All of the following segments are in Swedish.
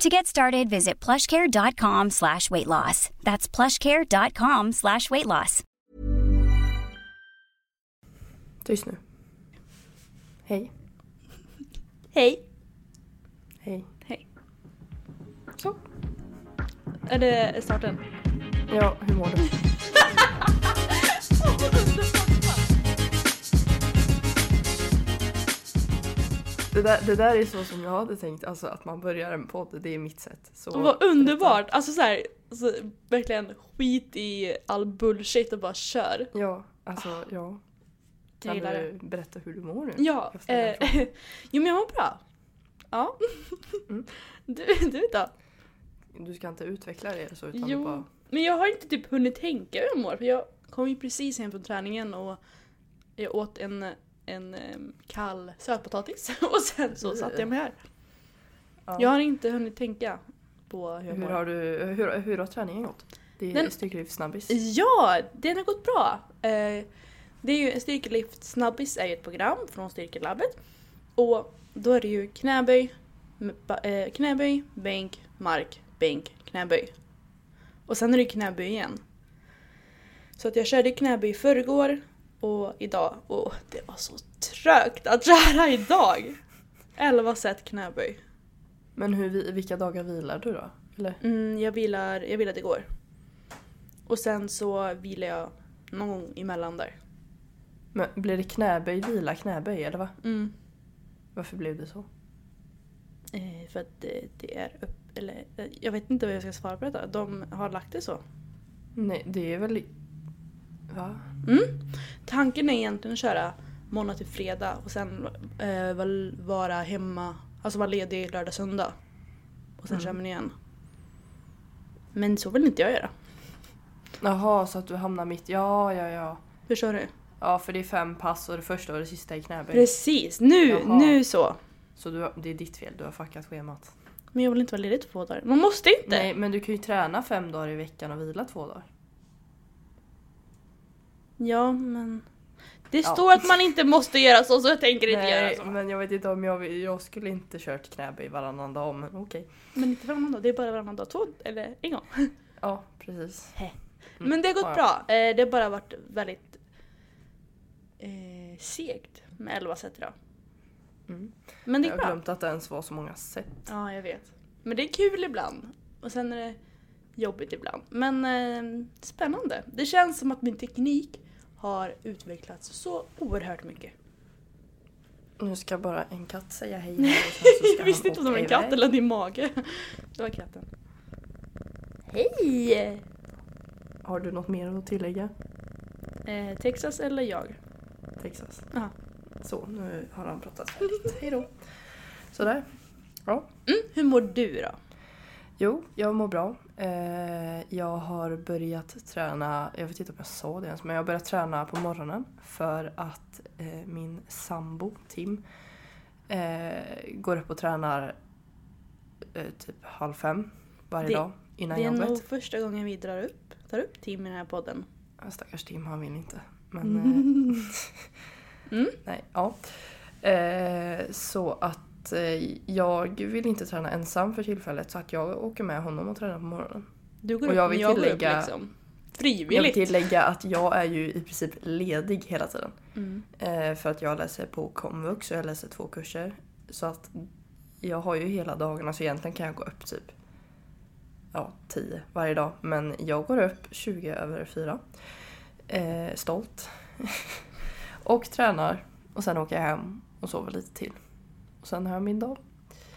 To get started, visit plushcare.com slash weight loss. That's plushcare.com slash weight loss. Tyst nu. Hej. Hej. Hej. Hej. Så. Är det starten? Ja, hur mår du? Det där, det där är så som jag hade tänkt, alltså att man börjar en podd, det är mitt sätt. Så Vad underbart! Alltså så här, alltså, verkligen skit i all bullshit och bara kör. Ja, alltså ja. Jag Kan gillar du berätta hur du mår nu? Ja, eh, jo men jag mår bra. Ja. Mm. Du, du då? Du ska inte utveckla det så utan Jo. bara... Men jag har inte typ hunnit tänka hur jag mår för jag kom ju precis hem från träningen och jag åt en, en em, kall sötpotatis och sen så satte jag mig här. Ja. Jag har inte hunnit tänka på hur jag Hur mår. har, du, hur, hur har träningen gått? Det är Den- styrkelyftssnabbis. Ja, den har gått bra. Eh, det är ju Styrkelyft snabbis är ju ett program från Styrkelabbet. Och då är det ju knäböj, eh, knäböj, bänk, mark, bänk, knäböj. Och sen är det knäböj igen. Så att jag körde knäböj förrgår och idag och det var så trögt att köra idag. 11 set knäböj. Men hur, vi- vilka dagar vilar du då? Eller? Mm, jag, vilar, jag vilade igår. Och sen så vilar jag någon gång emellan där. Men blir det knäböj, vila, knäböj eller va? Mm. Varför blev det så? Eh, för att det, det är upp... Eller eh, jag vet inte vad jag ska svara på detta. De har lagt det så. Nej, det är väl... Va? Mm. Tanken är egentligen att köra måndag till fredag och sen eh, vara hemma, alltså vara ledig lördag, söndag. Och sen Mm. kör man igen. Men så vill inte jag göra. Jaha, så att du hamnar mitt... Ja, ja, ja. Förstår du? Ja, för det är fem pass och det första och det sista är knäböj. Precis, nu, Jaha. nu så. Så du, det är ditt fel, du har fuckat schemat. Men jag vill inte vara ledig två dagar. Man måste inte! Nej, men du kan ju träna fem dagar i veckan och vila två dagar. Ja, men... Det Ja. står att man inte måste göra så, så jag tänker inte göra Nej, så. men jag vet inte om jag vill, Jag skulle inte kört knäböj varannan dag, men okej. Men inte varannan dag, det är bara varannan dag. Två, eller en gång. Ja, precis. Mm. Men det har gått Ja, bra. Eh, det har bara varit väldigt eh, segt med 11 set idag. Mm. Men det Jag är har bra. glömt att det ens var så många sätt. Ja, jag vet. Men det är kul ibland. Och sen är det jobbigt ibland. Men eh, spännande. Det känns som att min teknik har utvecklats så oerhört mycket. Nu ska bara en katt säga hej Jag visste inte om det var en katt iväg. eller din mage. Det var katten. Hej! Har du något mer att tillägga? Eh, Texas eller jag? Texas. Ja. Så, nu har han pratat färdigt. Hej då. Sådär. Ja. Mm, hur mår du då? Jo, jag mår bra. Eh, jag har börjat träna, jag vet inte om jag sa det ens, men jag har börjat träna på morgonen för att eh, min sambo Tim eh, går upp och tränar typ halv fem varje Det- dag innan det är jobbet. nog första gången vi drar upp, tar upp Tim i den här podden. Ja, Stackars Tim, han vill inte. Men, Mm. nej, ja. Så att eh, jag vill inte träna ensam för tillfället så att jag åker med honom och tränar på morgonen. Du går Och jag vill jag tillägga- liksom. Jag vill Frivilligt. tillägga att jag är ju i princip ledig hela tiden. Mm. Eh, för att jag läser på komvux och jag läser två kurser. Så att jag har ju hela dagarna så egentligen kan jag gå upp typ ja, 10 varje dag. Men jag går upp 20 över 4. Eh, stolt. och tränar. Och sen åker jag hem och sover lite till. Och sen har jag min dag.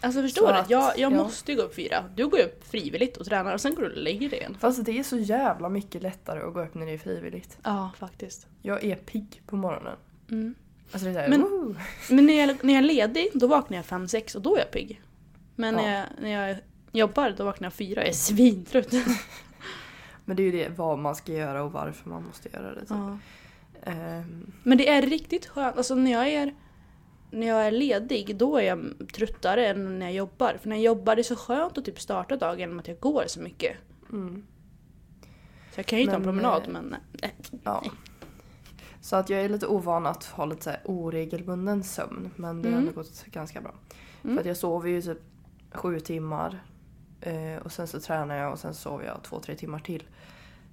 Alltså förstår du? att- Jag, jag ja. måste ju gå upp fyra. Du går upp frivilligt och tränar och sen går du och lägger dig igen. Fast det är så jävla mycket lättare att gå upp när det är frivilligt. Ja, faktiskt. Jag är pigg på morgonen. Mm. Alltså det är Men- woho! Men när jag, när jag är ledig, då vaknar jag fem sex och då är jag pigg. Men Ja. när, jag, när jag jobbar, då vaknar jag fyra och är svintrött. Men det är ju det vad man ska göra och varför man måste göra det. Typ. Ja. Ehm, Men det är riktigt skönt. Alltså när jag är, när jag är ledig då är jag tröttare än när jag jobbar. För när jag jobbar det är så skönt att typ starta dagen med att jag går så mycket. mm, Så jag kan ju ta en Men, promenad eh, men... eh, ja. Så att jag är lite ovan att ha lite så här oregelbunden sömn. Men det har Mm. ändå gått ganska bra. Mm. För att jag sover ju typ sju timmar. Eh, och sen så tränar jag och sen sover jag två, tre timmar till.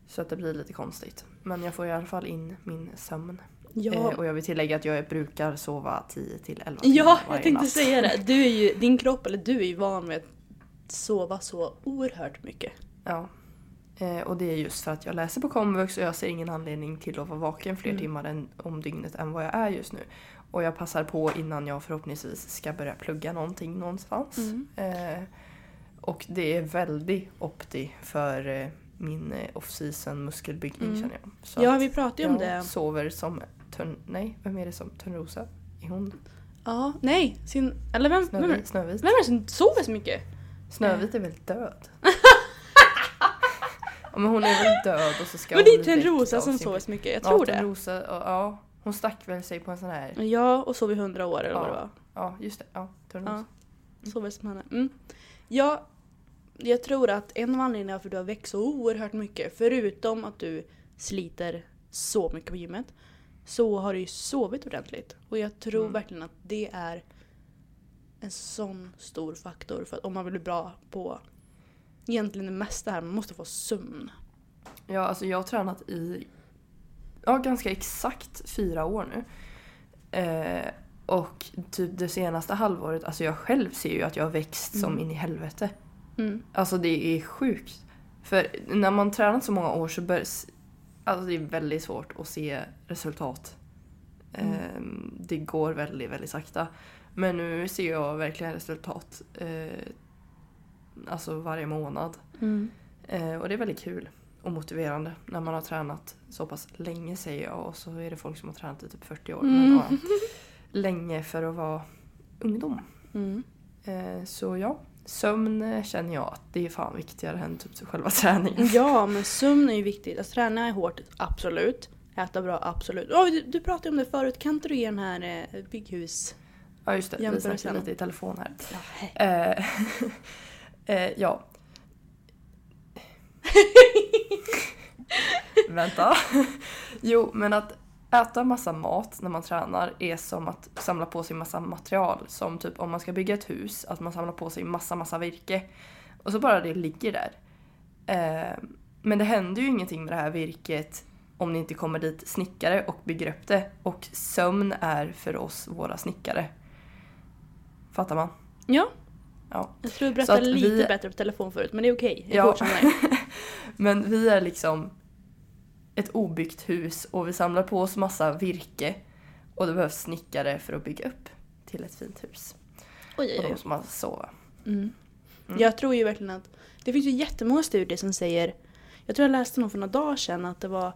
Så att det blir lite konstigt. Men jag får i alla fall in min sömn. Ja, Eh, och jag vill tillägga att jag brukar sova 10 till 11 timmar ja jag tänkte natt. säga det. Du är ju, din kropp, eller du är ju van med att sova så oerhört mycket. Ja. Eh, och det är just för att jag läser på komvux och jag ser ingen anledning till att vara vaken fler Mm. timmar än, om dygnet än vad jag är just nu. Och jag passar på innan jag förhoppningsvis ska börja plugga någonting någonstans. Mm. Eh, och det är väldigt opti för eh, min eh, off-season muskelbyggning Mm. känner jag. Så Ja, vi pratade ju om jag det. sover som Törn... Nej, vem är det som Törnrosa? Är hon Ja, nej. Sin, eller vem, vem, är- Snövit? Snövit? vem är det som sover så mycket? Snövit är väl död? ja, men hon är väl död och så ska Men det är Törnrosa som sover så mycket, jag ja, tror det. Törnrosa, ja, ja, hon stack väl sig på en sån här... Ja, och sov i hundra år eller vad det Ja. var. Ja, just det. Ja, Törnrosa. Sover som henne. Mm. Ja, jag tror att en av anledningarna för att du har växt så oerhört mycket, förutom att du sliter så mycket på gymmet, så har du ju sovit ordentligt. Och jag tror Mm. verkligen att det är en sån stor faktor för att om man vill bli bra på egentligen det mesta här, man måste få sömn. Ja, alltså jag har tränat i ja, ganska exakt fyra år nu. Eh, och typ det senaste halvåret, alltså jag själv ser ju att jag har växt som Mm. in i helvete. Mm. Alltså det är sjukt. För när man tränat så många år så bör, alltså det är väldigt svårt att se resultat. Mm. Eh, det går väldigt, väldigt sakta. Men nu ser jag verkligen resultat. Eh, alltså varje månad. Mm. Eh, och det är väldigt kul och motiverande när man har tränat så pass länge säger jag och så är det folk som har tränat i typ 40 år. Men, Mm. ja, länge för att vara ungdom. Mm. Eh, så ja, sömn eh, känner jag att det är fan viktigare än typ själva träningen. Ja, men sömn är ju viktigt. Att träna är hårt, absolut. Äta bra, absolut. Oh, du, du pratade om det förut, kan inte du ge den här eh, bygghus... Ja just det, vi snackade lite i telefon här. Ja. Eh, eh, ja. Vänta. Jo, men att äta massa mat när man tränar är som att samla på sig massa material. Som typ om man ska bygga ett hus, att man samlar på sig massa, massa virke. Och så bara det ligger där. Eh, men det händer ju ingenting med det här virket om det inte kommer dit snickare och bygger upp det. Och sömn är för oss våra snickare. Fattar man? Ja, Ja. jag tror du berättade lite vi- bättre på telefon förut, men det är okej. Jag Ja. Men vi är liksom ett obyggt hus och vi samlar på oss massa virke. Och det behövs snickare för att bygga upp till ett fint hus. Oj, Och oj, då oj. måste man sova. Mm. Mm. Jag tror ju verkligen att det finns ju jättemånga studier som säger, jag tror jag läste någon för några dagar sedan, att det var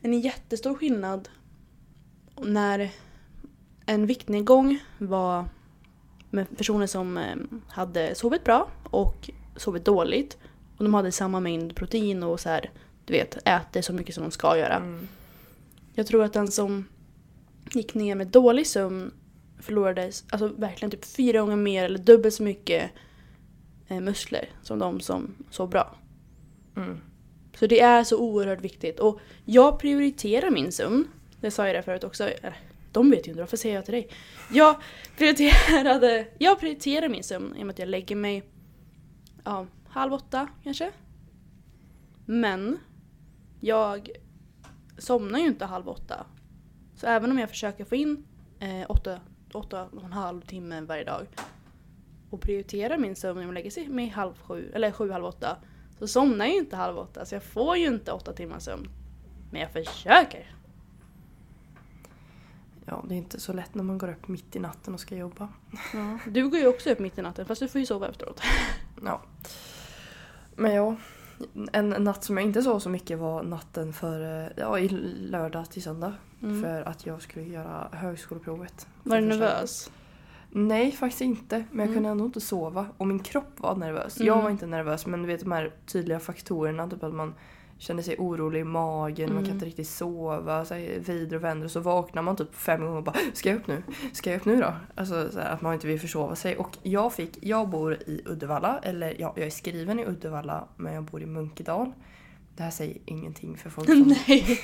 en jättestor skillnad när en viktnedgång var med personer som eh, hade sovit bra och sovit dåligt och de hade samma mängd protein och så här, du vet, äter så mycket som de ska göra. Mm. Jag tror att den som gick ner med dålig sömn förlorade alltså verkligen typ fyra gånger mer eller dubbelt så mycket eh, muskler som de som sov bra. Mm. Så det är så oerhört viktigt. Och jag prioriterar min sömn. Det sa jag det förut också. Eller, de vet ju inte, varför säger jag till dig? Jag prioriterade, jag prioriterar min sömn i och med att jag lägger mig ja, halv åtta kanske. Men jag somnar ju inte halv åtta. Så även om jag försöker få in eh, åtta, åtta och en halv timme varje dag och prioriterar min sömn genom att lägga mig halv sju, eller sju, halv åtta så somnar jag ju inte halv åtta så jag får ju inte åtta timmars sömn. Men jag försöker. Ja, det är inte så lätt när man går upp mitt i natten och ska jobba. Ja. Du går ju också upp mitt i natten fast du får ju sova efteråt. Ja. Men ja, en natt som jag inte sov så mycket var natten för ja, i lördag till söndag. Mm. För att jag skulle göra högskoleprovet. Var du nervös? Nej, faktiskt inte. Men jag Mm. kunde ändå inte sova. Och min kropp var nervös. Mm. Jag var inte nervös, men du vet de här tydliga faktorerna. Typ att man känner sig orolig i magen, man kan Mm. inte riktigt sova, så här, vrider och vänder. Och så vaknar man typ fem gånger och bara Ska jag upp nu? Ska jag upp nu då? Alltså så här, att man inte vill försova sig. Och jag fick, jag bor i Uddevalla, eller ja, jag är skriven i Uddevalla, men jag bor i Munkedal. Det här säger ingenting för folk som... Nej,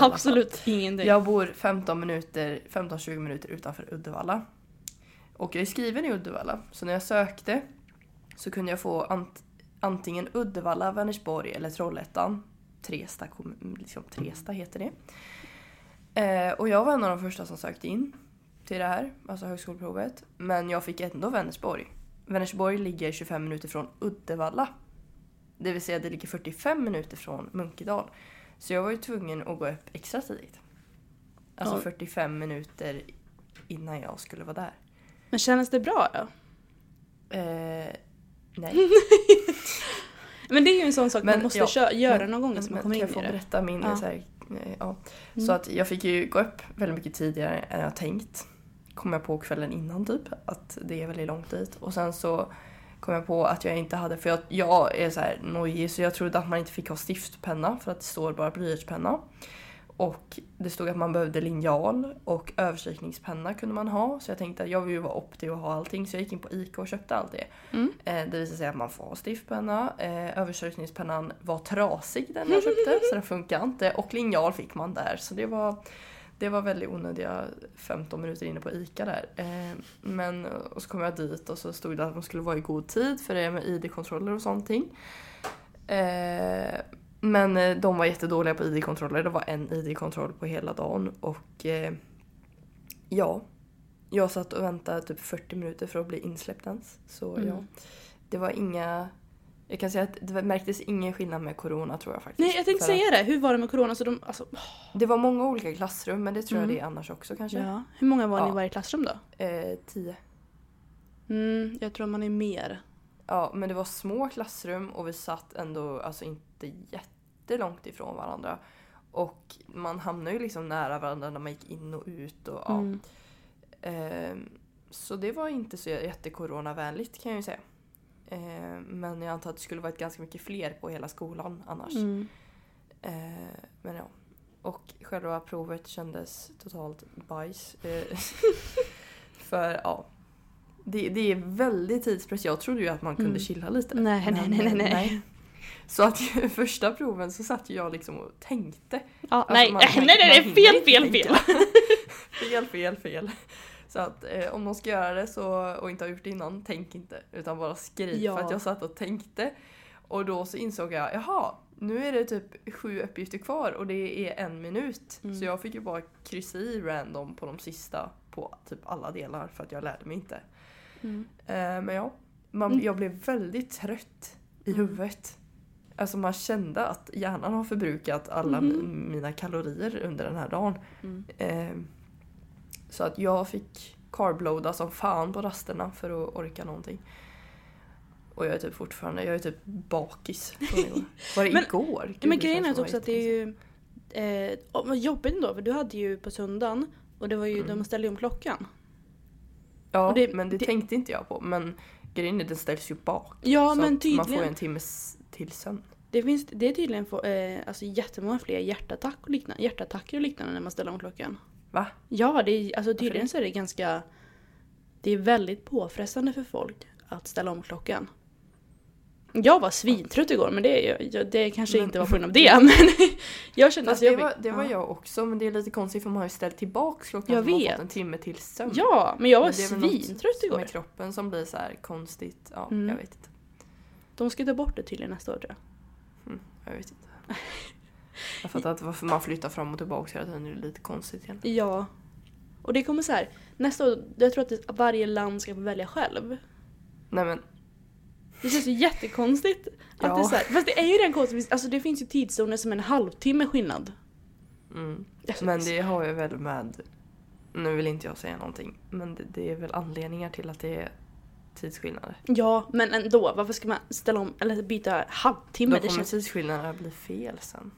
absolut ingenting. Jag bor 15 minuter, 15-20 minuter utanför Uddevalla. Och jag är skriven i Uddevalla. Så när jag sökte så kunde jag få ant- antingen Uddevalla, Vänersborg eller Trollhättan. Tresta, liksom Tresta heter det. Eh, och jag var en av de första som sökte in till det här, alltså högskoleprovet. Men jag fick ändå Vänersborg. Vänersborg ligger 25 minuter från Uddevalla. Det vill säga det ligger 45 minuter från Munkedal. Så jag var ju tvungen att gå upp extra tidigt. Alltså Ja. 45 minuter innan jag skulle vara där. Men kändes det bra då? Eh, nej. Men det är ju en sån sak Men, man måste ja, kö- göra men- någon gång så man kommer kan in jag få i det. berätta min Ja. så här, eh, ja. Mm. Så att jag fick ju gå upp väldigt mycket tidigare än jag tänkt. Kom jag på kvällen innan typ. Att det är väldigt långt dit. Och sen så kom jag på att jag inte hade, för jag, jag är så här nojig så jag trodde att man inte fick ha stiftpenna för att det står bara blyertspenna. Och det stod att man behövde linjal och överstrykningspenna kunde man ha. Så jag tänkte att jag vill ju vara opti och ha allting så jag gick in på ICA och köpte allt det. Mm. Eh, det visade sig att man får ha stiftpenna. Eh, överstrykningspennan var trasig den jag köpte så den funkar inte. Och linjal fick man där så det var det var väldigt onödiga 15 minuter inne på ICA där. Eh, men och så kom jag dit och så stod det att man skulle vara i god tid för det är med ID-kontroller och sånt. Eh, men eh, de var jättedåliga på ID-kontroller. Det var en ID-kontroll på hela dagen och eh, ja. Jag satt och väntade typ 40 minuter för att bli insläppt ens. Så Mm. ja. Det var inga... Jag kan säga att det märktes ingen skillnad med corona tror jag faktiskt. Nej jag tänkte För säga det, hur var det med corona? Så de, alltså, Det var många olika klassrum men det tror jag Mm. det är annars också kanske. ja. Hur många var ni Ja. i varje klassrum då? Eh, tio. Mm, jag tror man är mer. Ja, men det var små klassrum och vi satt ändå alltså inte jättelångt ifrån varandra. Och man hamnade ju liksom nära varandra när man gick in och ut. Och, ja. Mm. Ehm, så det var inte så jättecoronavänligt kan jag ju säga. Ehm, men jag antar att det skulle varit ganska mycket fler på hela skolan annars. Mm. Ehm, men ja. Och själva provet kändes totalt bajs. Eh, För ja. Det, det är väldigt tidspress. Jag trodde ju att man kunde Mm. chilla lite. Nej, nej, nej, nej, eh, nej. Så att första proven så satt jag liksom och tänkte. Ja, Alltså, nej, man- nej, nej, nej, fel, fel, fel. fel, fel, fel. Så att eh, om de ska göra det så, och inte har gjort det innan, tänk inte. Utan bara skriv. Ja. För att jag satt och tänkte. Och då så insåg jag, jaha, nu är det typ sju uppgifter kvar och det är en minut. Mm. Så jag fick ju bara kryssa i random på de sista på typ alla delar för att jag lärde mig inte. Mm. Eh, men ja, man, Mm. jag blev väldigt trött i Mm. huvudet. Alltså man kände att hjärnan har förbrukat alla mi- mina kalorier under den här dagen. Mm. Eh, så att jag fick carbloada som fan på rasterna för att orka någonting. Och jag är typ fortfarande, jag är typ bakis. Var det Men- igår? Gud, men grejen är också att det är ju eh, jobbigt ändå för du hade ju på söndagen och det var ju, Mm. de ställde ju om klockan. Ja, det- men det, det- tänkte inte jag på. Men grejen är den ställs ju bak. Ja så men att man tydligen. får ju en timmes till sömn. Det, finns, det är tydligen få, eh, alltså jättemånga fler hjärtattack och liknande, hjärtattacker och liknande när man ställer om klockan. Va? Ja, det är, alltså tydligen det? så är det ganska... Det är väldigt påfrestande för folk att ställa om klockan. Jag var svintrött igår men det, jag- det kanske Men- inte var på grund av det men jag kände alltså, det, jag var, fick- det var ja. jag också men det är lite konstigt för man har ju ställt tillbaks klockan Jag vet. fått en timme till sömn. Ja, men jag var Men det är väl något svintrött igår. Med kroppen som blir så här konstigt. Ja, Mm. jag vet inte. De ska ta bort det tydligen nästa år tror jag. Mm, jag vet inte. Jag fattar inte varför man flyttar fram och tillbaka hela tiden. Det är lite konstigt igen. Ja. Och det kommer så här. nästa år, jag tror att det, varje land ska få välja själv. Nej men, Det känns ju jättekonstigt. Att Ja. det är så här, fast det är ju redan konstigt, alltså det finns ju tidszoner som är en halvtimme skillnad. mm. Men det har ju väl med... Nu vill inte jag säga någonting. Men det, det är väl anledningar till att det är tidsskillnader. Ja, men ändå. Varför ska man ställa om eller byta halvtimme? Då Det kommer känns... tidsskillnaderna bli fel sen.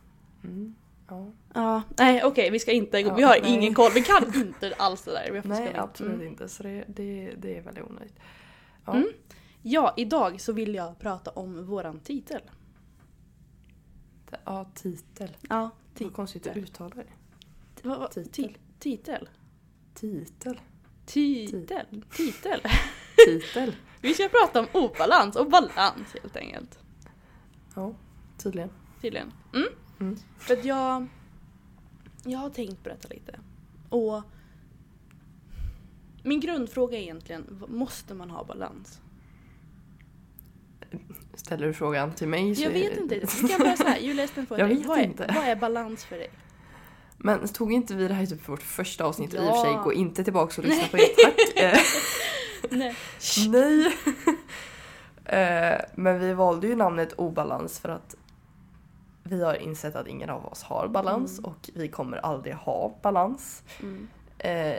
Mm. Ja. Ja, nej okej vi ska inte gå. Ja, vi har nej. ingen koll. Vi kan inte alls det där. Nej absolut Mm. inte så det, det, det är väldigt onödigt. Ja. Mm. Ja, idag så vill jag prata om våran titel. ja titel. Ja, Vad konstigt att titel. uttala det. Vad- vad- Titel. ti- Titel. Titel. Titel. Titel. Titel. Vi ska prata om obalans och balans helt enkelt. Ja, tydligen. Tydligen. Mm. Mm. För att jag... Jag har tänkt på detta lite. Och... Min grundfråga är egentligen, måste man ha balans? Ställer du frågan till mig så Jag vet inte. Ska jag börja såhär, Julia jag ställer frågan Jag vet vad, är, inte. vad är balans för dig? Men tog inte vi det här typ vårt första avsnitt i och för Ja. sig? Gå inte tillbaka och lyssna på det. Tack! Eh, Nej. Nej! Eh, Men vi valde ju namnet obalans för att vi har insett att ingen av oss har balans Mm. och vi kommer aldrig ha balans. Mm. Eh,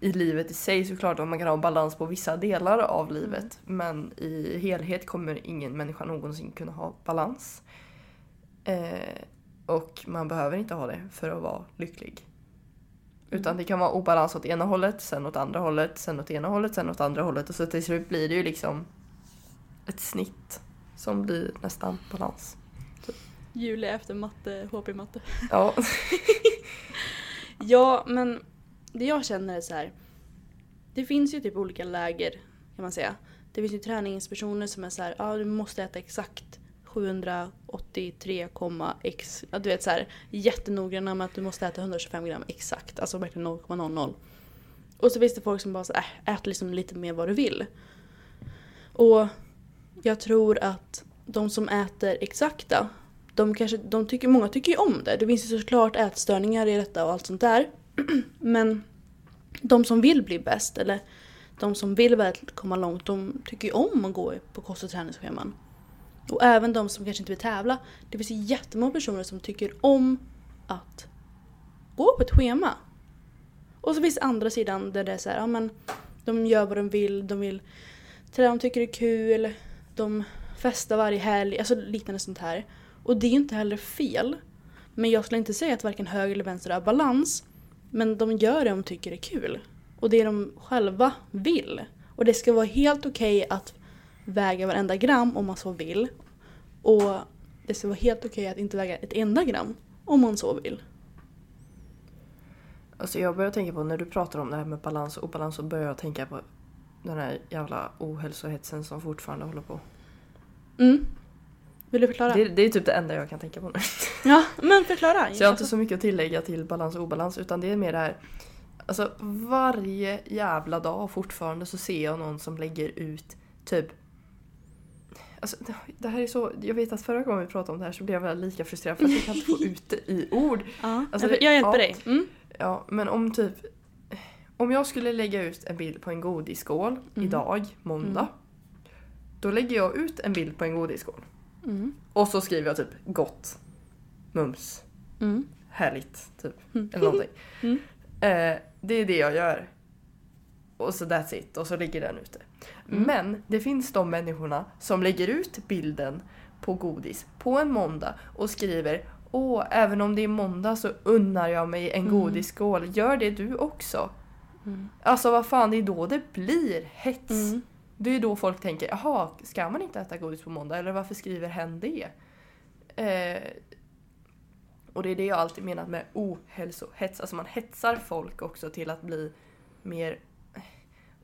I livet i sig såklart att man kan ha balans på vissa delar av Mm. livet men i helhet kommer ingen människa någonsin kunna ha balans. Eh, och man behöver inte ha det för att vara lycklig. Utan det kan vara obalans åt ena hållet, sen åt andra hållet, sen åt ena hållet, sen åt andra hållet och så till slut blir det ju liksom ett snitt som blir nästan balans. Julia efter matte, HP-matte. Ja, Ja, men det jag känner är så här. Det finns ju typ olika läger kan man säga. Det finns ju träningspersoner som är så här, ja du måste äta exakt 783,x. Ja, du vet så här jättenoggranna med att du måste äta 125 gram exakt. Alltså verkligen 0,00. Och så finns det folk som bara så här, äh, ät liksom lite mer vad du vill. Och jag tror att de som äter exakta, de kanske, de tycker, många tycker ju om det. Det finns ju såklart ätstörningar i detta och allt sånt där. Men de som vill bli bäst eller de som vill komma långt, de tycker ju om att gå på kost och träningsscheman. Och även de som kanske inte vill tävla. Det finns jättemånga personer som tycker om att gå på ett schema. Och så finns det andra sidan där det är så här, ja men de gör vad de vill, de vill träna, de tycker det är kul, de festar varje helg, alltså liknande sånt här. Och det är ju inte heller fel. Men jag skulle inte säga att varken höger eller vänster har balans. Men de gör det de tycker det är kul. Och det de själva vill. Och det ska vara helt okej att väga varenda gram om man så vill. Och det ska vara helt okej att inte väga ett enda gram om man så vill. Alltså jag börjar tänka på när du pratar om det här med balans och obalans så börjar jag tänka på den här jävla ohälsohetsen som fortfarande håller på. Mm. Vill du förklara? Det, det är typ det enda jag kan tänka på nu. Ja, men förklara. Så jag har inte så mycket att tillägga till balans och obalans utan det är mer det här Alltså varje jävla dag fortfarande så ser jag någon som lägger ut typ Alltså det- här är så, jag vet att förra gången vi pratade om det här så blev jag lika frustrerad för att jag kan inte få ut det i ord. Ja, Alltså, jag, hjälper ja. dig. Mm. Ja, men om typ... Om jag skulle lägga ut en bild på en godisskål Mm. idag, måndag. Då lägger jag ut en bild på en godisskål. Mm. Och så skriver jag typ gott, mums, Mm. härligt, typ. Mm. Eller någonting. Mm. Eh, det är det jag gör. Och så that's it. Och så ligger den ute. Mm. Men det finns de människorna som lägger ut bilden på godis på en måndag och skriver Åh, även om det är måndag så unnar jag mig en Mm. godisskål. Gör det du också. Mm. Alltså vad fan, det är då det blir hets. Mm. Det är då folk tänker, jaha, ska man inte äta godis på måndag? Eller varför skriver hen det? Eh, och det är det jag alltid menat med ohälsohets. Alltså man hetsar folk också till att bli mer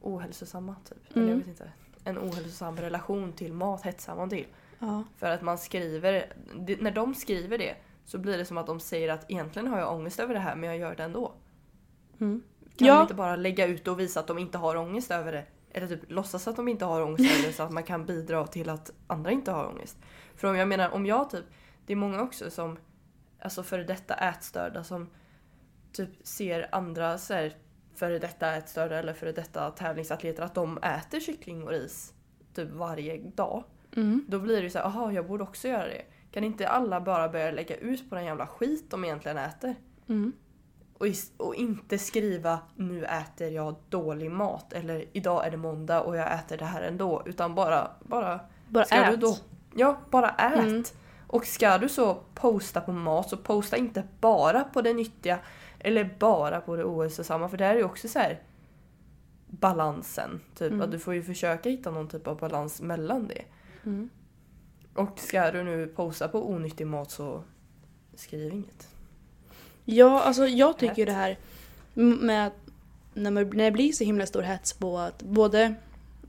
ohälsosamma typ. Eller jag Mm. vet inte. En ohälsosam relation till mat hetsar man till. Ja. För att man skriver, det, när de skriver det så blir det som att de säger att egentligen har jag ångest över det här men jag gör det ändå. Mm. Kan Ja. de inte bara lägga ut och visa att de inte har ångest över det? Eller typ låtsas att de inte har ångest över det så att man kan bidra till att andra inte har ångest. För om jag menar, om jag typ, det är många också som, alltså före detta ätstörda som typ ser andra så här, före detta ätstörda eller före detta tävlingsatleter att de äter kyckling och ris typ varje dag. Mm. Då blir det så här, aha jag borde också göra det. Kan inte alla bara börja lägga ut på den jävla skit de egentligen äter? Mm. Och, och inte skriva nu äter jag dålig mat eller idag är det måndag och jag äter det här ändå. Utan bara, bara, Bara ska ät. du då? Ja, bara ät. Mm. Och ska du så posta på mat så posta inte bara på det nyttiga eller bara på det ohälsosamma för det här är ju också så här balansen. Typ Mm. att du får ju försöka hitta någon typ av balans mellan det. Mm. Och ska du nu posta på onyttig mat så skriv inget. Ja, alltså jag tycker ju det här med att när, man, när det blir så himla stor hets på att både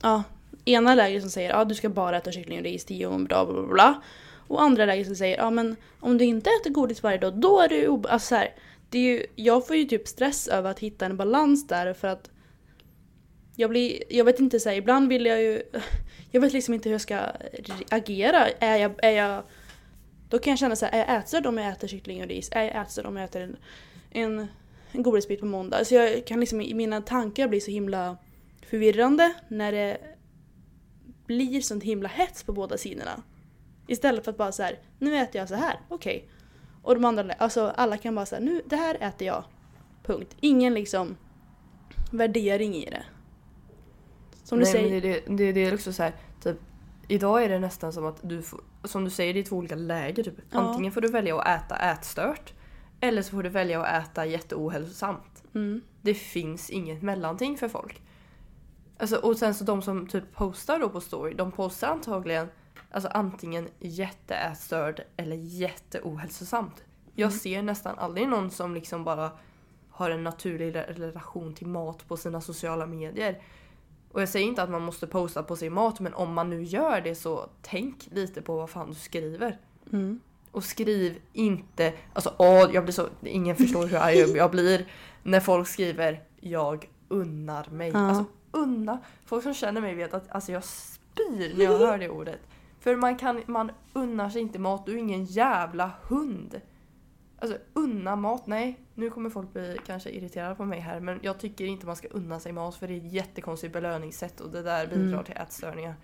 ja, ena läget som säger att ja, du ska bara äta kyckling och ris tio gånger per dag bla, bla, bla. Och andra läget som säger ja men om du inte äter godis varje dag då är du alltså, så här, det är ju, Jag får ju typ stress över att hitta en balans där för att jag blir, jag vet inte så här, ibland vill jag ju Jag vet liksom inte hur jag ska agera. Är jag, är jag då kan jag känna så här, är jag ätstörd om jag äter kyckling och ris? Är jag ätstörd om jag äter en, en, en godisbit på måndag? Så jag kan liksom, i mina tankar bli så himla förvirrande när det blir sånt himla hets på båda sidorna. Istället för att bara så här, nu äter jag så här, okej. Och de andra, alltså alla kan bara säga, nu det här äter jag. Punkt. Ingen liksom värdering i det. Som du Nej, säger. men det, det, det, det är också så här, typ, idag är det nästan som att du får, som du säger, det är två olika läger. Typ. Ja. Antingen får du välja att äta ätstört eller så får du välja att äta jätteohälsosamt. Mm. Det finns inget mellanting för folk. Alltså, och sen så de som typ postar då på story, de postar antagligen alltså antingen jätteätstörd eller jätteohälsosamt. Jag Mm. ser nästan aldrig någon som liksom bara har en naturlig re- relation till mat på sina sociala medier. Och jag säger inte att man måste posta på sin mat men om man nu gör det så tänk lite på vad fan du skriver. Mm. Och skriv inte, alltså åh, jag blir så, ingen förstår hur arg jag blir när folk skriver jag unnar mig. Ja. Alltså unna, folk som känner mig vet att alltså, jag spyr när jag hör det ordet. För man, kan, man unnar sig inte mat, du är ingen jävla hund. Alltså unna mat, nej. Nu kommer folk bli kanske irriterade på mig här men jag tycker inte man ska unna sig mat för det är ett jättekonstigt belöningssätt och det där bidrar Mm. till ätstörningar.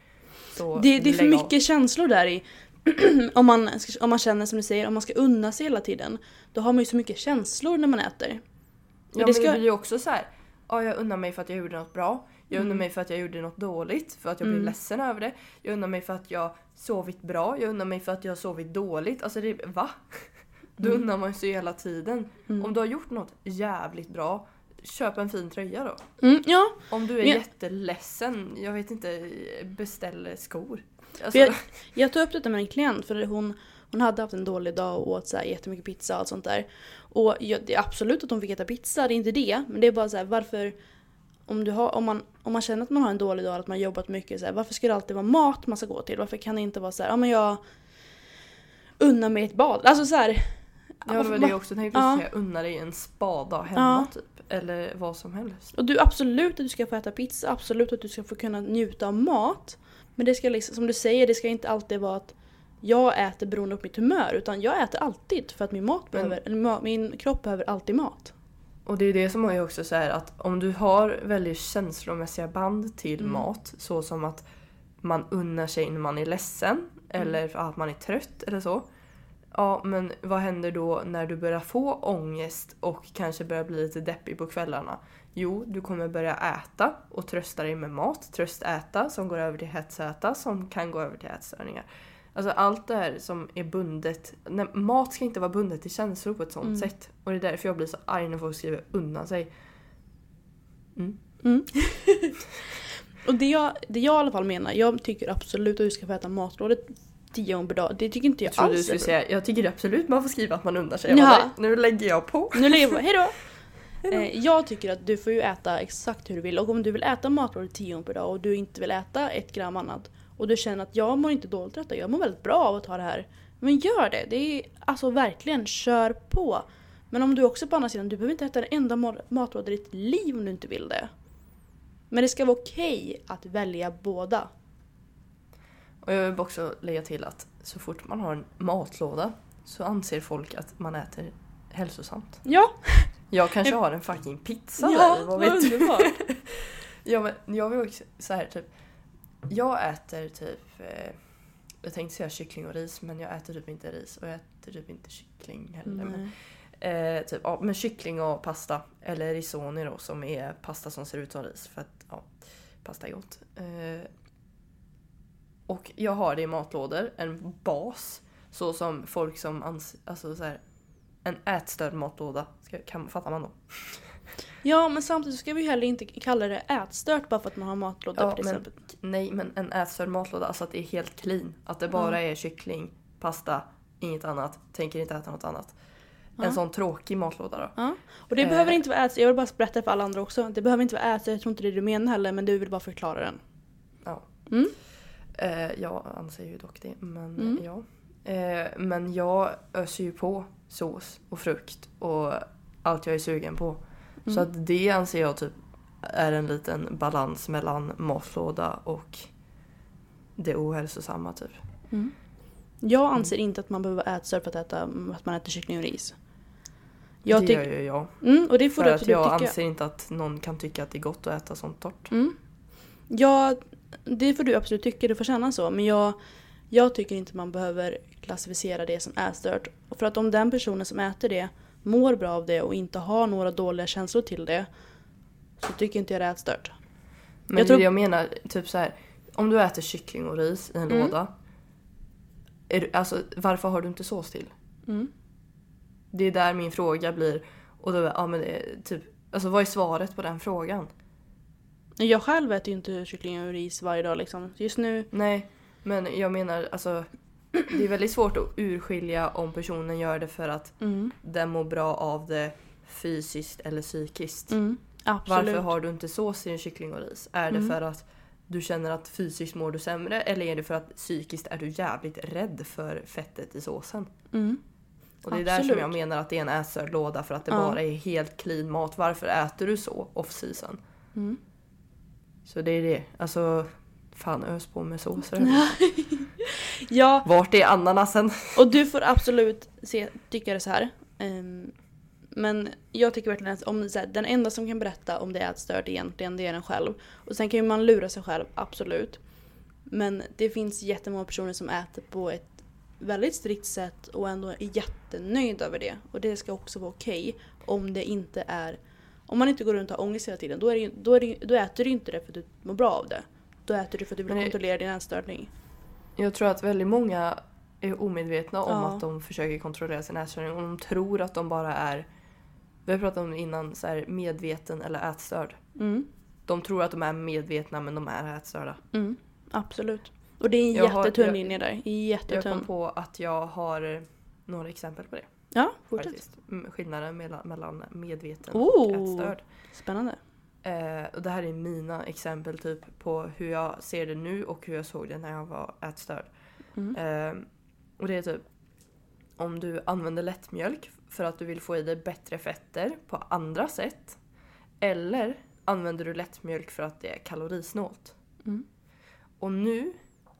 Så Det, det är för lägg av. mycket känslor där i. om, man, om man känner som du säger, om man ska unna sig hela tiden. Då har man ju så mycket känslor när man äter. Ja det men ska- det blir ju också så här. Ja, jag unnar mig för att jag gjorde något bra. Jag unnar Mm. mig för att jag gjorde något dåligt, för att jag blev Mm. ledsen över det. Jag unnar mig för att jag sovit bra, jag unnar mig för att jag sovit dåligt. Alltså det, va? Då Mm. unnar man sig hela tiden. Mm. Om du har gjort något jävligt bra, köp en fin tröja då. Mm, ja, Om du är Men- jätteledsen, jag vet inte, beställ skor. Alltså, jag, jag tog upp detta med en klient för hon, hon hade haft en dålig dag och åt så här jättemycket pizza och allt sånt där. Och jag, det är absolut att hon fick äta pizza, det är inte det. Men det är bara så här, varför... Om, du har, om, man, om man känner att man har en dålig dag, att man jobbat mycket, så här, varför ska det alltid vara mat man ska gå till? Varför kan det inte vara så här, ja men jag unnar mig ett bad. Alltså så här, ja, det var det jag också tänkte Ja. säga, unna dig en spada hemma Ja. typ. Eller vad som helst. Och du absolut att du ska få äta pizza, absolut att du ska få kunna njuta av mat. Men det ska liksom, som du säger, det ska inte alltid vara att jag äter beroende på mitt humör. Utan jag äter alltid för att min, mat behöver, ma- min kropp behöver alltid mat. Och det är det som är också så här att om du har väldigt känslomässiga band till Mm. mat så som att man unnar sig när man är ledsen Mm. eller att man är trött eller så. Ja men vad händer då när du börjar få ångest och kanske börjar bli lite deppig på kvällarna? Jo, du kommer börja äta och trösta dig med mat. Tröstäta som går över till hetsäta som kan gå över till ätstörningar. Alltså allt det här som är bundet. Nej, mat ska inte vara bundet till känslor på ett sånt Mm. sätt. Och det är därför jag blir så arg när folk skriver unna sig. Mm. Mm. och det jag, det jag i alla fall menar, jag tycker absolut att du ska få äta matlådet tio gånger per dag. Det tycker inte jag, Jag du alls är skulle säga, jag tycker absolut man får skriva att man unnar sig. Ja. nu lägger jag på. Nu lägger jag på, hejdå! Eh, jag tycker att du får ju äta exakt hur du vill och om du vill äta matlådor tio gånger per dag och du inte vill äta ett gram annat och du känner att jag mår inte dåligt av detta, jag mår väldigt bra av att ta det här. Men gör det! Det är alltså verkligen, kör på! Men om du också på andra sidan, du behöver inte äta en enda ma- matlåda i ditt liv om du inte vill det. Men det ska vara okej att välja båda. Och jag vill också lägga till att så fort man har en matlåda så anser folk att man äter hälsosamt. Ja! Jag kanske har en fucking pizza ja, där, vad vet du? Ja men jag vill också så här typ. Jag äter typ eh, jag tänkte säga kyckling och ris men jag äter typ inte ris och jag äter typ inte kyckling heller. Men, eh, typ, ja, men kyckling och pasta eller risoni då som är pasta som ser ut som ris för att ja, pasta är gott. Eh, och jag har det i matlådor, en bas Så som folk som anser, alltså så här, en ätstörd matlåda, ska, kan, fattar man då? Ja men samtidigt ska vi ju heller inte kalla det ätstört bara för att man har matlåda Ja, till men- exempel. Nej men en ätstörd matlåda, alltså att det är helt clean. Att det bara är kyckling, pasta, inget annat. Tänker inte äta något annat. Ja. En sån tråkig matlåda då. Ja. Och det Eh. behöver inte vara ätstört, jag vill bara berätta för alla andra också. Det behöver inte vara ätstört, jag tror inte det är det du menar heller men du vill bara förklara den. Ja. Mm. Eh, jag anser ju dock det, men Mm. ja. Eh, men jag öser ju på sås och frukt och allt jag är sugen på. Så Mm. att det anser jag typ är en liten balans mellan matlåda och det ohälsosamma typ. Mm. Jag anser inte att man behöver vara ätstörd för att, äta, att man äter kyckling och ris. Jag det gör ju jag. mm, och det får För du att absolut jag tycka. anser inte att någon kan tycka att det är gott att äta sånt torrt. Mm. Ja, det får du absolut tycka, du får känna så. Men jag, jag tycker inte man behöver klassificera det som ätstört. Och För att om den personen som äter det mår bra av det och inte har några dåliga känslor till det så tycker inte jag det är ätstört. Men Jag tror- jag menar, typ så här. Om du äter kyckling och ris i en Mm. låda. Är du, alltså, varför har du inte sås till? Mm. Det är där min fråga blir. Och då, ja men är typ, alltså vad är svaret på den frågan? Jag själv äter ju inte kyckling och ris varje dag liksom. Just nu, Nej, men jag menar alltså. Det är väldigt svårt att urskilja om personen gör det för att mm, den mår bra av det fysiskt eller psykiskt. mm, absolut. Varför har du inte sås i en kyckling och ris? Är det Mm. för att du känner att fysiskt mår du sämre eller är det för att psykiskt är du jävligt rädd för fettet i såsen? Mm. Och det är där som Absolut. jag menar att det är en ätstörd låda för att det Ja. bara är helt clean mat. Varför äter du så off season? Mm. Så det är det. Alltså, fan ös på med såser. Ja, Vart är ananasen? Och du får absolut se, tycka det så här. Ehm, men jag tycker verkligen att om, så här, den enda som kan berätta om det är ätstört egentligen, det är den själv. Och sen kan ju man lura sig själv, absolut. Men det finns jättemånga personer som äter på ett väldigt strikt sätt och ändå är jättenöjd över det. Och det ska också vara okej om det inte är... Om man inte går runt och har ångest hela tiden, då, är det, då, är det, då äter du inte det för att du mår bra av det. Då äter du för att du vill kontrollera din ätstörning. Jag tror att väldigt många är omedvetna om Ja. att de försöker kontrollera sin ätstörning och de tror att de bara är, vi har pratat om det innan, så här, medveten eller ätstörd. Mm. De tror att de är medvetna men de är ätstörda. Mm, absolut. Och det är en Jag har- jättetunn jag- linje där. Jag Jättetunn. kom på att jag har eh, några exempel på det. Ja, fortsätt. Skillnaden mellan, mellan medveten Oh. och ätstörd. Spännande. Eh, och det här är mina exempel typ på hur jag ser det nu och hur jag såg det när jag var ätstörd. Mm. Eh, och det är typ om du använder lättmjölk för att du vill få i dig bättre fetter på andra sätt. Eller använder du lättmjölk för att det är kalorisnålt. Mm. Och nu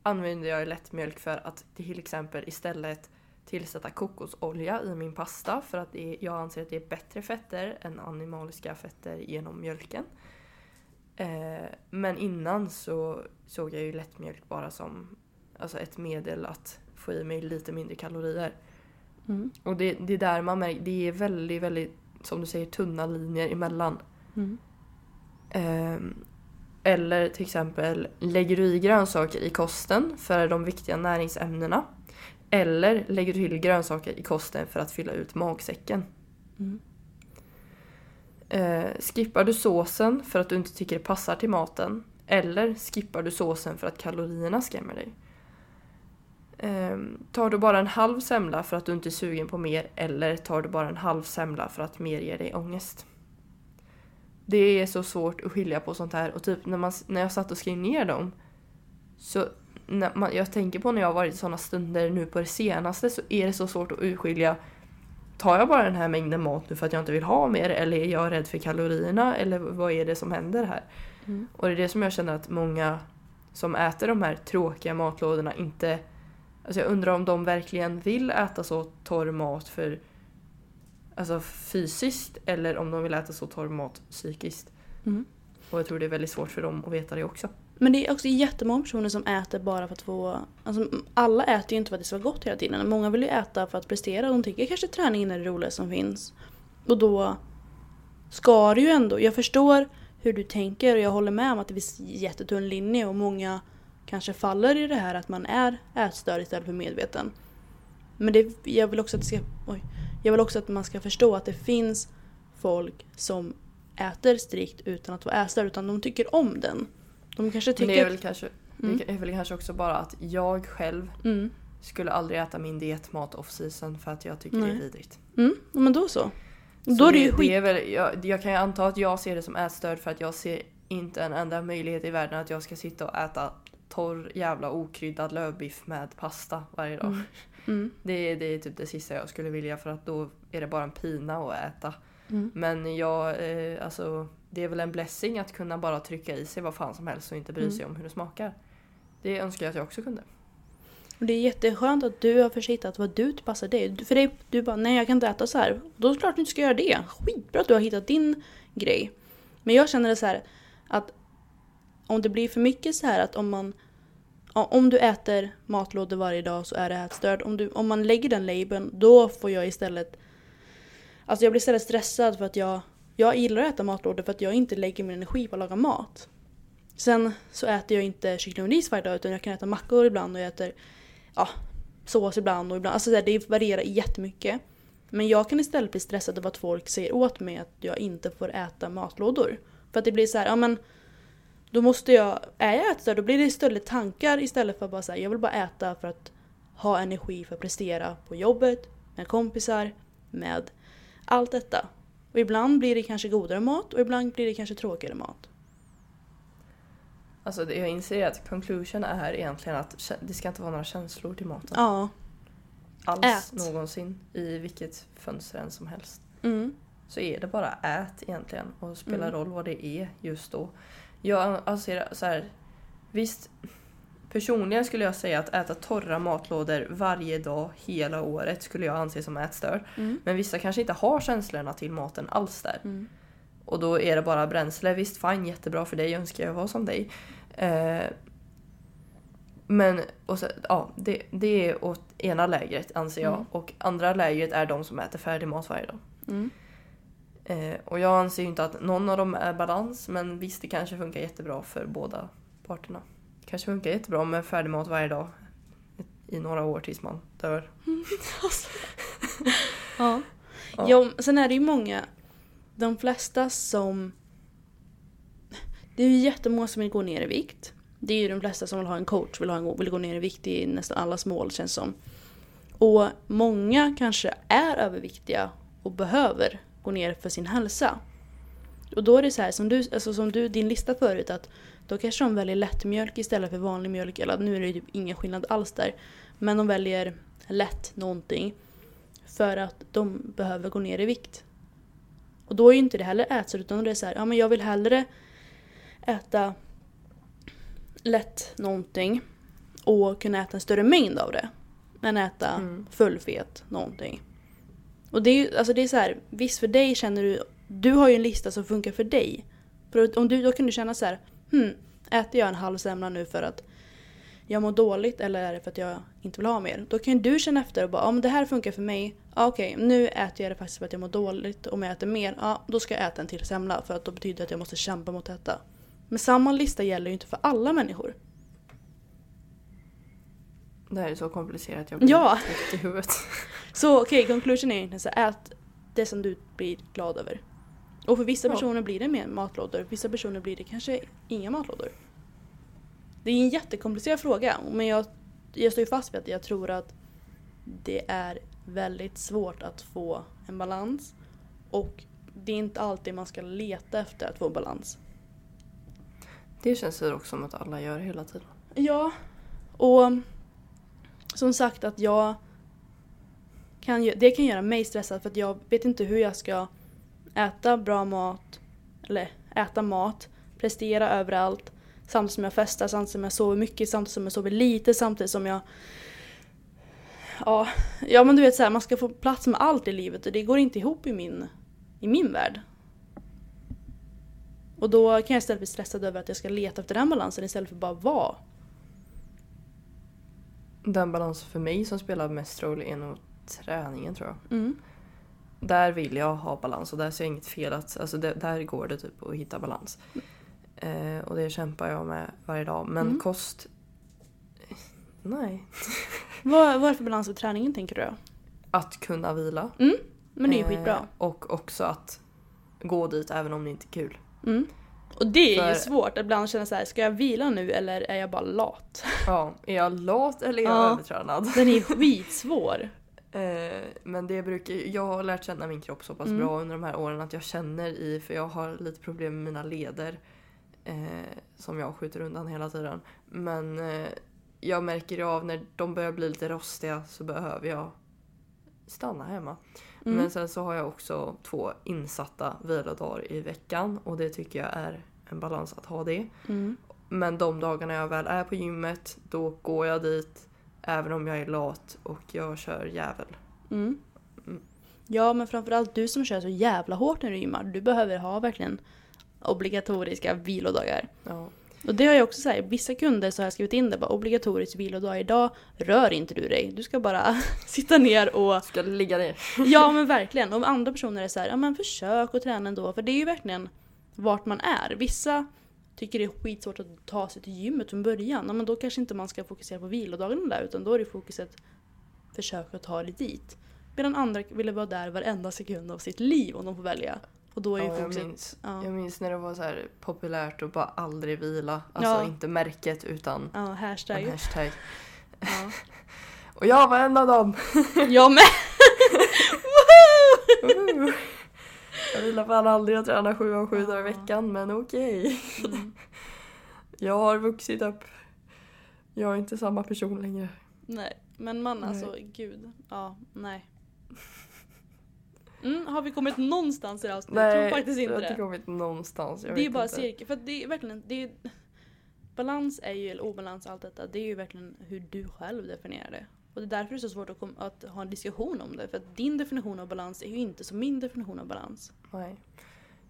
använder jag lättmjölk för att till exempel istället tillsätta kokosolja i min pasta för att är, jag anser att det är bättre fetter än animaliska fetter genom mjölken. Eh, men innan så såg jag ju lättmjölk bara som alltså ett medel att få i mig lite mindre kalorier. Mm. Och det, det är där man märker, det är väldigt, väldigt, som du säger, tunna linjer emellan. Mm. Ehm, eller till exempel, lägger du i grönsaker i kosten för de viktiga näringsämnena? Eller lägger du till grönsaker i kosten för att fylla ut magsäcken? Mm. Eh, skippar du såsen för att du inte tycker det passar till maten? Eller skippar du såsen för att kalorierna skrämmer dig? Eh, tar du bara en halv semla för att du inte är sugen på mer? Eller tar du bara en halv semla för att mer ger dig ångest? Det är så svårt att skilja på sånt här och typ när, man, när jag satt och skrev ner dem så när man, jag tänker på när jag har varit i sådana stunder nu på det senaste så är det så svårt att urskilja Tar jag bara den här mängden mat nu för att jag inte vill ha mer eller är jag rädd för kalorierna eller vad är det som händer här? Mm. Och det är det som jag känner att många som äter de här tråkiga matlådorna inte... Alltså jag undrar om de verkligen vill äta så torr mat för alltså fysiskt eller om de vill äta så torr mat psykiskt. Mm. Och jag tror det är väldigt svårt för dem att veta det också. Men det är också jättemånga personer som äter bara för att få... Alltså, alla äter ju inte för att det ska vara gott hela tiden. Många vill ju äta för att prestera. De tycker kanske träningen är det roligaste som finns. Och då ska det ju ändå... Jag förstår hur du tänker och jag håller med om att det finns jättetunn linje och många kanske faller i det här att man är ätstörd istället för medveten. Men det, jag, vill också att det ska, oj, jag vill också att man ska förstå att det finns folk som äter strikt utan att vara ätstörd utan de tycker om den. De kanske Men tycker... det är väl kanske, Mm. det är väl kanske också bara att jag själv mm. skulle aldrig äta min dietmat off season för att jag tycker det Nej. är vidrigt. Mm, men då så. Så då är det ju skit... är väl, jag, jag kan ju anta att jag ser det som ätstörd för att jag ser inte en enda möjlighet i världen att jag ska sitta och äta torr jävla okryddad lövbiff med pasta varje dag. Mm. Mm. Det, är- det är typ det sista jag skulle vilja för att då är det bara en pina att äta. Mm. Men jag, eh, alltså det är väl en blessing att kunna bara trycka i sig vad fan som helst och inte bry Mm. sig om hur det smakar. Det önskar jag att jag också kunde. Och det är jätteskönt att du har försökt vad du passar dig. För dig, du bara, nej jag kan inte äta så här. Då är det klart du inte ska göra det. Skitbra att du har hittat din grej. Men jag känner det så här att om det blir för mycket så här att om man ja, om du äter matlådor varje dag så är det ätstörd. Om, du, om man lägger den labeln då får jag istället Alltså jag blir istället stressad för att jag jag gillar att äta matlådor för att jag inte lägger min energi på att laga mat. Sen så äter jag inte kyckling och ris varje dag utan jag kan äta mackor ibland och jag äter ja, sås ibland och ibland. Alltså här, det varierar jättemycket. Men jag kan istället bli stressad av att folk säger åt mig att jag inte får äta matlådor. För att det blir så här, ja men då måste jag, är jag ätstörd då blir det istället tankar istället för att bara säga jag vill bara äta för att ha energi för att prestera på jobbet, med kompisar, med allt detta. Och ibland blir det kanske godare mat och ibland blir det kanske tråkigare mat. Alltså jag inser att conclusion är egentligen att det ska inte vara några känslor till maten. Ja. Alls ät. någonsin i vilket fönster än som helst. Mm. Så är det bara ät egentligen och spelar Mm. roll vad det är just då. Jag anser så här, visst personligen skulle jag säga att äta torra matlådor varje dag hela året skulle jag anse som ätstörd. Mm. Men vissa kanske inte har känslorna till maten alls där. Mm. Och då är det bara bränsle. Visst, fine, jättebra för dig. Jag önskar jag var som dig. Eh, men och så, ja, det, det är åt ena lägret anser jag. Mm. Och andra lägret är de som äter färdig mat varje dag. Mm. Eh, och jag anser inte att någon av dem är balans. Men visst, det kanske funkar jättebra för båda parterna. Det kanske funkar jättebra med färdig mat varje dag. I några år tills man dör. Ja. Ja. Ja, sen är det ju många, de flesta som... Det är ju jättemånga som vill gå ner i vikt. Det är ju de flesta som vill ha en coach, vill, ha en, vill gå ner i vikt i nästan allas mål känns som. Och många kanske är överviktiga och behöver gå ner för sin hälsa. Och då är det så här som du, alltså som du din lista förut att då kanske de väljer lättmjölk istället för vanlig mjölk. Eller nu är det ju typ ingen skillnad alls där. Men de väljer lätt någonting. För att de behöver gå ner i vikt. Och då är ju inte det heller ätstört utan det är så här, ja men jag vill hellre äta lätt någonting och kunna äta en större mängd av det. Än äta Mm. fullfet någonting. Och det är ju, alltså det är så här, visst för dig känner du, du har ju en lista som funkar för dig. För om du, då kan du känna så här, hmm, äter jag en halv semla nu för att jag mår dåligt eller är det för att jag inte vill ha mer? Då kan du känna efter och bara, men det här funkar för mig. Okej, nu äter jag det faktiskt för att jag mår dåligt. Om jag äter mer, ja då ska jag äta en till semla för att då betyder det att jag måste kämpa mot detta. Men samma lista gäller ju inte för alla människor. Det här är så komplicerat. Jag blir Ja. i huvudet. Så okej, conclusion är egentligen så ät det som du blir glad över. Och för vissa personer blir det mer matlådor, för vissa personer blir det kanske inga matlådor. Det är en jättekomplicerad fråga, men jag, jag står ju fast vid att jag tror att det är väldigt svårt att få en balans. Och det är inte alltid man ska leta efter att få balans. Det känns det också som att alla gör hela tiden. Ja, och som sagt att jag kan, det kan göra mig stressad för att jag vet inte hur jag ska äta bra mat, eller äta mat, prestera överallt samtidigt som jag festar, samtidigt som jag sover mycket, samtidigt som jag sover lite, samtidigt som jag Ja, ja men du vet så här, man ska få plats med allt i livet och det går inte ihop i min, i min värld. Och då kan jag istället bli stressad över att jag ska leta efter den balansen istället för bara vara. Den balansen för mig som spelar mest roll är nog träningen tror jag. Mm. Där vill jag ha balans och där ser jag inget fel att, alltså det, där går det typ att hitta balans. Eh, och det kämpar jag med varje dag. Men Mm. kost... Nej. Vad, vad är det för balans i träningen tänker du då? Att kunna vila. Men det är ju Eh, skitbra. Och också att gå dit även om det inte är kul. Mm. Och det är ju För- svårt att ibland känna så här, ska jag vila nu eller är jag bara lat? Ja, är jag lat eller är jag Ja. övertränad? Den är skitsvår. Eh, men det brukar, jag har lärt känna min kropp så pass Mm. bra under de här åren att jag känner i, för jag har lite problem med mina leder. Eh, som jag skjuter undan hela tiden. Men eh, jag märker av när de börjar bli lite rostiga så behöver jag stanna hemma. Mm. Men sen så har jag också två insatta vilodagar i veckan och det tycker jag är en balans att ha det. Mm. Men de dagarna jag väl är på gymmet då går jag dit även om jag är lat och jag kör jävel. Mm. Mm. Ja men framförallt du som kör så jävla hårt när du gymmar, du behöver ha verkligen obligatoriska vilodagar. Ja. Och det har jag också sagt, vissa kunder så har jag skrivit in det bara obligatorisk vilodag idag, rör inte du dig. Du ska bara sitta ner och Ska ligga ner. Ja men verkligen. Om andra personer är så här, ja men försök att träna ändå. För det är ju verkligen vart man är. Vissa tycker det är skitsvårt att ta sig till gymmet från början. Ja, men då kanske inte man ska fokusera på vilodagarna där utan då är det fokuset försök att ta dig dit. Medan andra ville vara där varenda sekund av sitt liv om de får välja. Och då är Ja, jag, fokuset... minns, Ja. jag minns när det var så här populärt att bara aldrig vila. Alltså Ja. inte märket utan Ja, hashtag. en hashtag. Ja. Och jag var en av dem! Jag med! Jag vilar fan aldrig att träna sju av sju dagar i veckan men okej. Mm. Jag har vuxit upp. Jag är inte samma person längre. Nej, men man Nej. alltså gud. Ja, nej. Mm, har vi kommit någonstans i det här avsnittet? Jag tror faktiskt inte jag har inte det. kommit någonstans. Jag det är bara inte. cirkel. För det är verkligen, det är, balans är ju, eller obalans allt detta, det är ju verkligen hur du själv definierar det. Och det är därför det är så svårt att, att ha en diskussion om det. För att din definition av balans är ju inte som min definition av balans. Nej.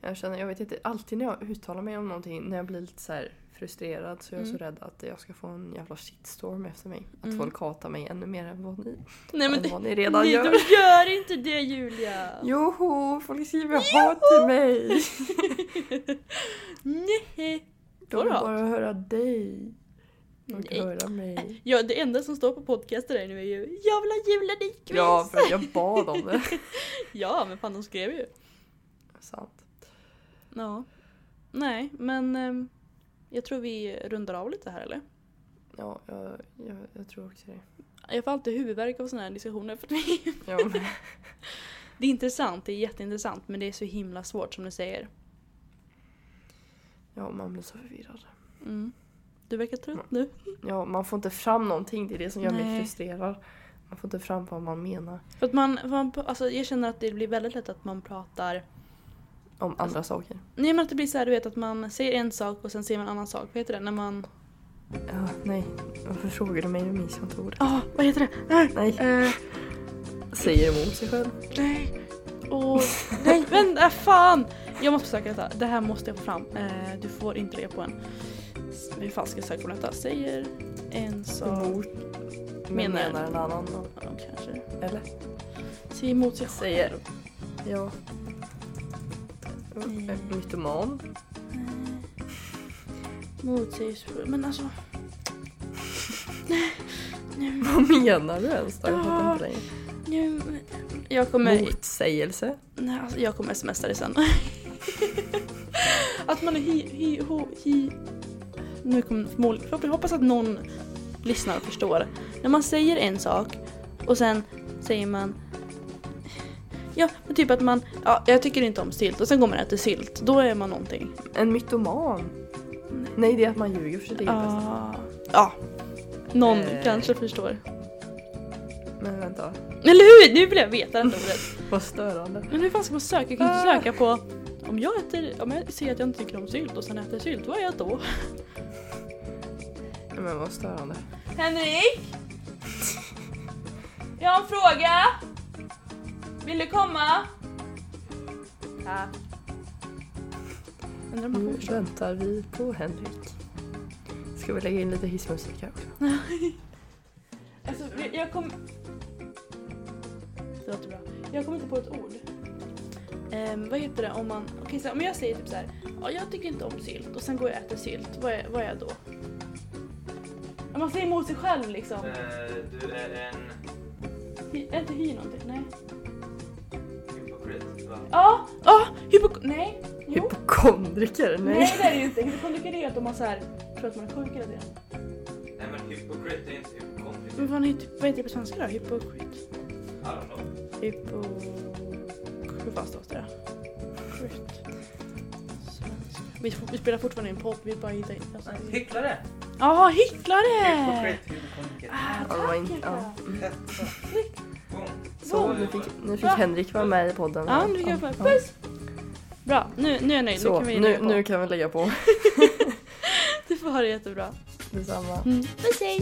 Jag känner, jag vet inte, alltid när jag uttalar mig om någonting, när jag blir lite så här frustrerad så är jag Mm. så rädd att jag ska få en jävla shitstorm efter mig. Att Mm. folk hatar mig ännu mer än vad ni, Nej men vad ni redan nej, gör. de gör inte det Julia! Joho, folk skriver hat till mig! Nej. De vill bara höra dig. Nej. höra mig. Ja, det enda som står på podcasten där nu är ju Jag vill ha Julia Nyqvist! Ja, för att jag bad om det. Ja, men fan de skrev ju. Sant. Ja. Nej, men ehm, jag tror vi rundar av lite här eller? Ja, jag, jag, jag tror också det. Jag får alltid huvudvärk av sådana här diskussioner för vi... Ja, men, Det är intressant, det är jätteintressant men det är så himla svårt som du säger. ja, man blir så förvirrad. Mm. Du verkar trött nu. Ja, man får inte fram någonting. Det är det som gör mig Nej. frustrerad. Man får inte fram vad man menar För att man, för man, alltså jag känner att det blir väldigt lätt att man pratar... om andra saker. Nej men att det blir så här, du vet att man säger en sak och sen säger man en annan sak. Vad heter det? När man... Ja, nej. Varför frågar du mig? Nu minns jag inte ordet. Ja, vad heter det? Äh, Nej. eh, Säger emot sig själv. nej. Åh, nej äh, fan! Jag måste söka detta. Det här måste jag få fram. Eh, du får inte lägga på en. Hur fan ska jag söka på detta? Säger en sak... Men Menar- menar en annan. Ja, kanske. Eller? Säger emot sig Säger. Ja. Mm. Mm. Mytoman. Motsägelsefull. Men alltså... Vad menar du ens då? Längre. Nu, jag kommer... Motsägelse. Nej, alltså, jag kommer smsa dig sen. att man är hi, hi, ho, hi. Nu kommer förmodligen... Jag hoppas att någon lyssnar och förstår. När man säger en sak och sen säger man... Ja, men typ att man... Ja, jag tycker inte om sylt och sen går man och äter sylt. Då är man någonting. En mytoman. Nej, det är att man ljuger för sitt eget bästa. Ah, ja. Någon Eh. kanske förstår. Men vänta. Eller hur? Nu vill jag veta detta ordet. Vad störande. Men hur fan ska man söka? Jag kan inte söka på... Om jag, äter, om jag säger att jag inte tycker om sylt och sen äter sylt, vad är jag då? Men vad störande. Henrik! Jag har en fråga! Vill du komma? Ja. Undrar om man Nu förstå. väntar vi på Henrik. Ska vi lägga in lite hissmusik här också? Alltså, jag kom... Det låter bra. Jag kommer inte på ett ord. Ehm, vad heter det om man... Okej, så om jag säger typ så här. Ja, jag tycker inte om sylt och sen går jag och äter sylt. Vad är, vad är jag då? Man säger emot sig själv liksom. Eh, du är en Hy, är inte hy någonting? Nej. hypokrit va? Ja, ja, hypok... Nej. Jo. Hypokondriker? Nej. Nej. det är det ju inte. Hypokondriker är att om man så här, tror att man är sjuk hela tiden. Nej men hypokrit är inte hypokondriker. Men vad heter det på svenska då? Hypokrit? I don't know. Hypo... Hur fan stavas det? Svenska. Vi, vi spelar fortfarande in podd, vi bara hittar in. Alltså. Hycklare! Ja, hycklare! Hypokrit, hypokondriker. Ah, Ja, det var tack inte- Erika. ja. Boom. Så, nu fick, nu fick. Henrik vara med i podden. Ja, nu fick jag få puss! Bra, nu, nu är jag nöjd. Så, nu kan vi nu, lägga på. nu kan vi lägga på. Du får ha det jättebra. Detsamma. Mm. Puss hej!